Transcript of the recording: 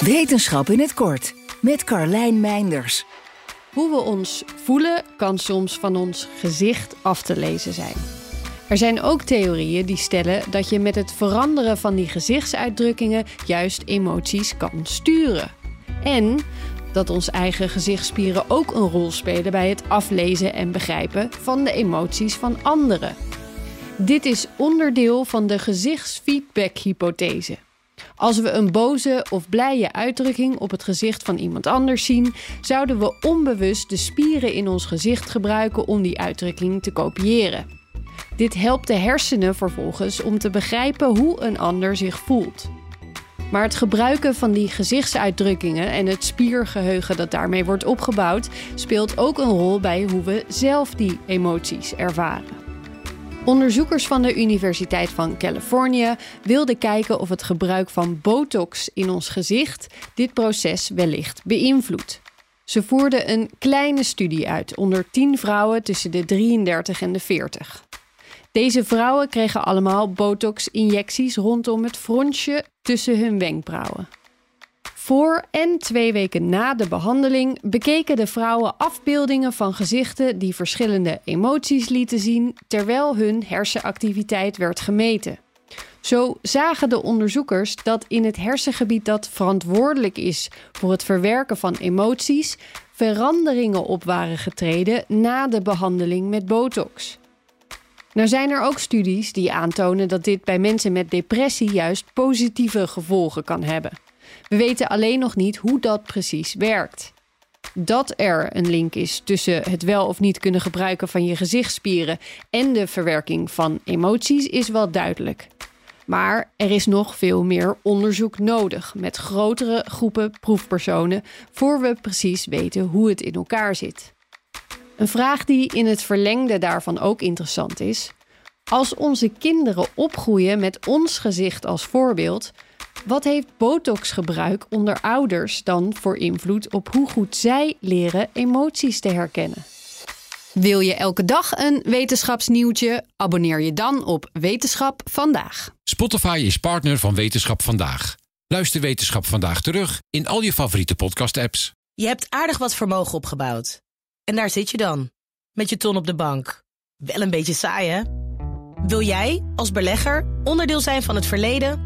Wetenschap in het kort met Carlijn Meinders. Hoe we ons voelen kan soms van ons gezicht af te lezen zijn. Er zijn ook theorieën die stellen dat je met het veranderen van die gezichtsuitdrukkingen juist emoties kan sturen. En dat onze eigen gezichtsspieren ook een rol spelen bij het aflezen en begrijpen van de emoties van anderen. Dit is onderdeel van de gezichtsfeedback-hypothese. Als we een boze of blije uitdrukking op het gezicht van iemand anders zien, zouden we onbewust de spieren in ons gezicht gebruiken om die uitdrukking te kopiëren. Dit helpt de hersenen vervolgens om te begrijpen hoe een ander zich voelt. Maar het gebruiken van die gezichtsuitdrukkingen en het spiergeheugen dat daarmee wordt opgebouwd, speelt ook een rol bij hoe we zelf die emoties ervaren. Onderzoekers van de Universiteit van Californië wilden kijken of het gebruik van botox in ons gezicht dit proces wellicht beïnvloedt. Ze voerden een kleine studie uit onder 10 vrouwen tussen de 33 en de 40. Deze vrouwen kregen allemaal botox-injecties rondom het frontje tussen hun wenkbrauwen. Voor en twee weken na de behandeling bekeken de vrouwen afbeeldingen van gezichten die verschillende emoties lieten zien terwijl hun hersenactiviteit werd gemeten. Zo zagen de onderzoekers dat in het hersengebied dat verantwoordelijk is voor het verwerken van emoties veranderingen op waren getreden na de behandeling met botox. Nou zijn er ook studies die aantonen dat dit bij mensen met depressie juist positieve gevolgen kan hebben. We weten alleen nog niet hoe dat precies werkt. Dat er een link is tussen het wel of niet kunnen gebruiken van je gezichtsspieren en de verwerking van emoties is wel duidelijk. Maar er is nog veel meer onderzoek nodig met grotere groepen proefpersonen voor we precies weten hoe het in elkaar zit. Een vraag die in het verlengde daarvan ook interessant is: als onze kinderen opgroeien met ons gezicht als voorbeeld, wat heeft botoxgebruik onder ouders dan voor invloed op hoe goed zij leren emoties te herkennen? Wil je elke dag een wetenschapsnieuwtje? Abonneer je dan op Wetenschap vandaag. Spotify is partner van Wetenschap vandaag. Luister Wetenschap vandaag terug in al je favoriete podcast-apps. Je hebt aardig wat vermogen opgebouwd. En daar zit je dan, met je ton op de bank. Wel een beetje saai, hè? Wil jij, als belegger, onderdeel zijn van het verleden